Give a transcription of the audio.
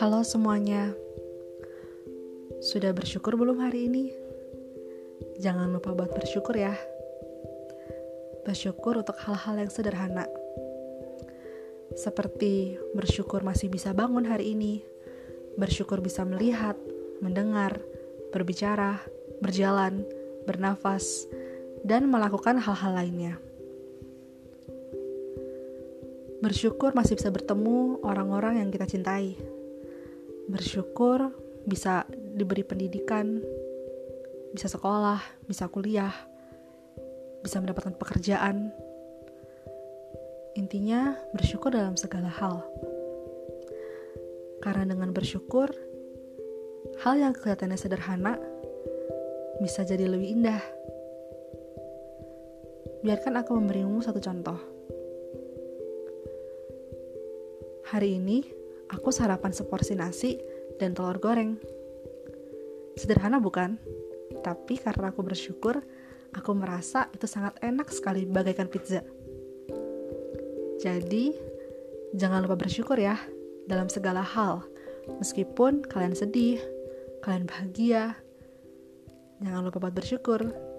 Halo semuanya, sudah bersyukur belum hari ini? Jangan lupa buat bersyukur ya. Bersyukur untuk hal-hal yang sederhana, seperti bersyukur masih bisa bangun hari ini, bersyukur bisa melihat, mendengar, berbicara, berjalan, bernafas, dan melakukan hal-hal lainnya. Bersyukur masih bisa bertemu orang-orang yang kita cintai. Bersyukur bisa diberi pendidikan, bisa sekolah, bisa kuliah, bisa mendapatkan pekerjaan. Intinya, bersyukur dalam segala hal. Karena dengan bersyukur, hal yang kelihatannya sederhana bisa jadi lebih indah. Biarkan aku memberimu satu contoh. Hari ini, aku sarapan seporsi nasi dan telur goreng. Sederhana bukan? Tapi karena aku bersyukur, aku merasa itu sangat enak sekali bagaikan pizza. Jadi, jangan lupa bersyukur ya dalam segala hal. Meskipun kalian sedih, kalian bahagia, jangan lupa buat bersyukur.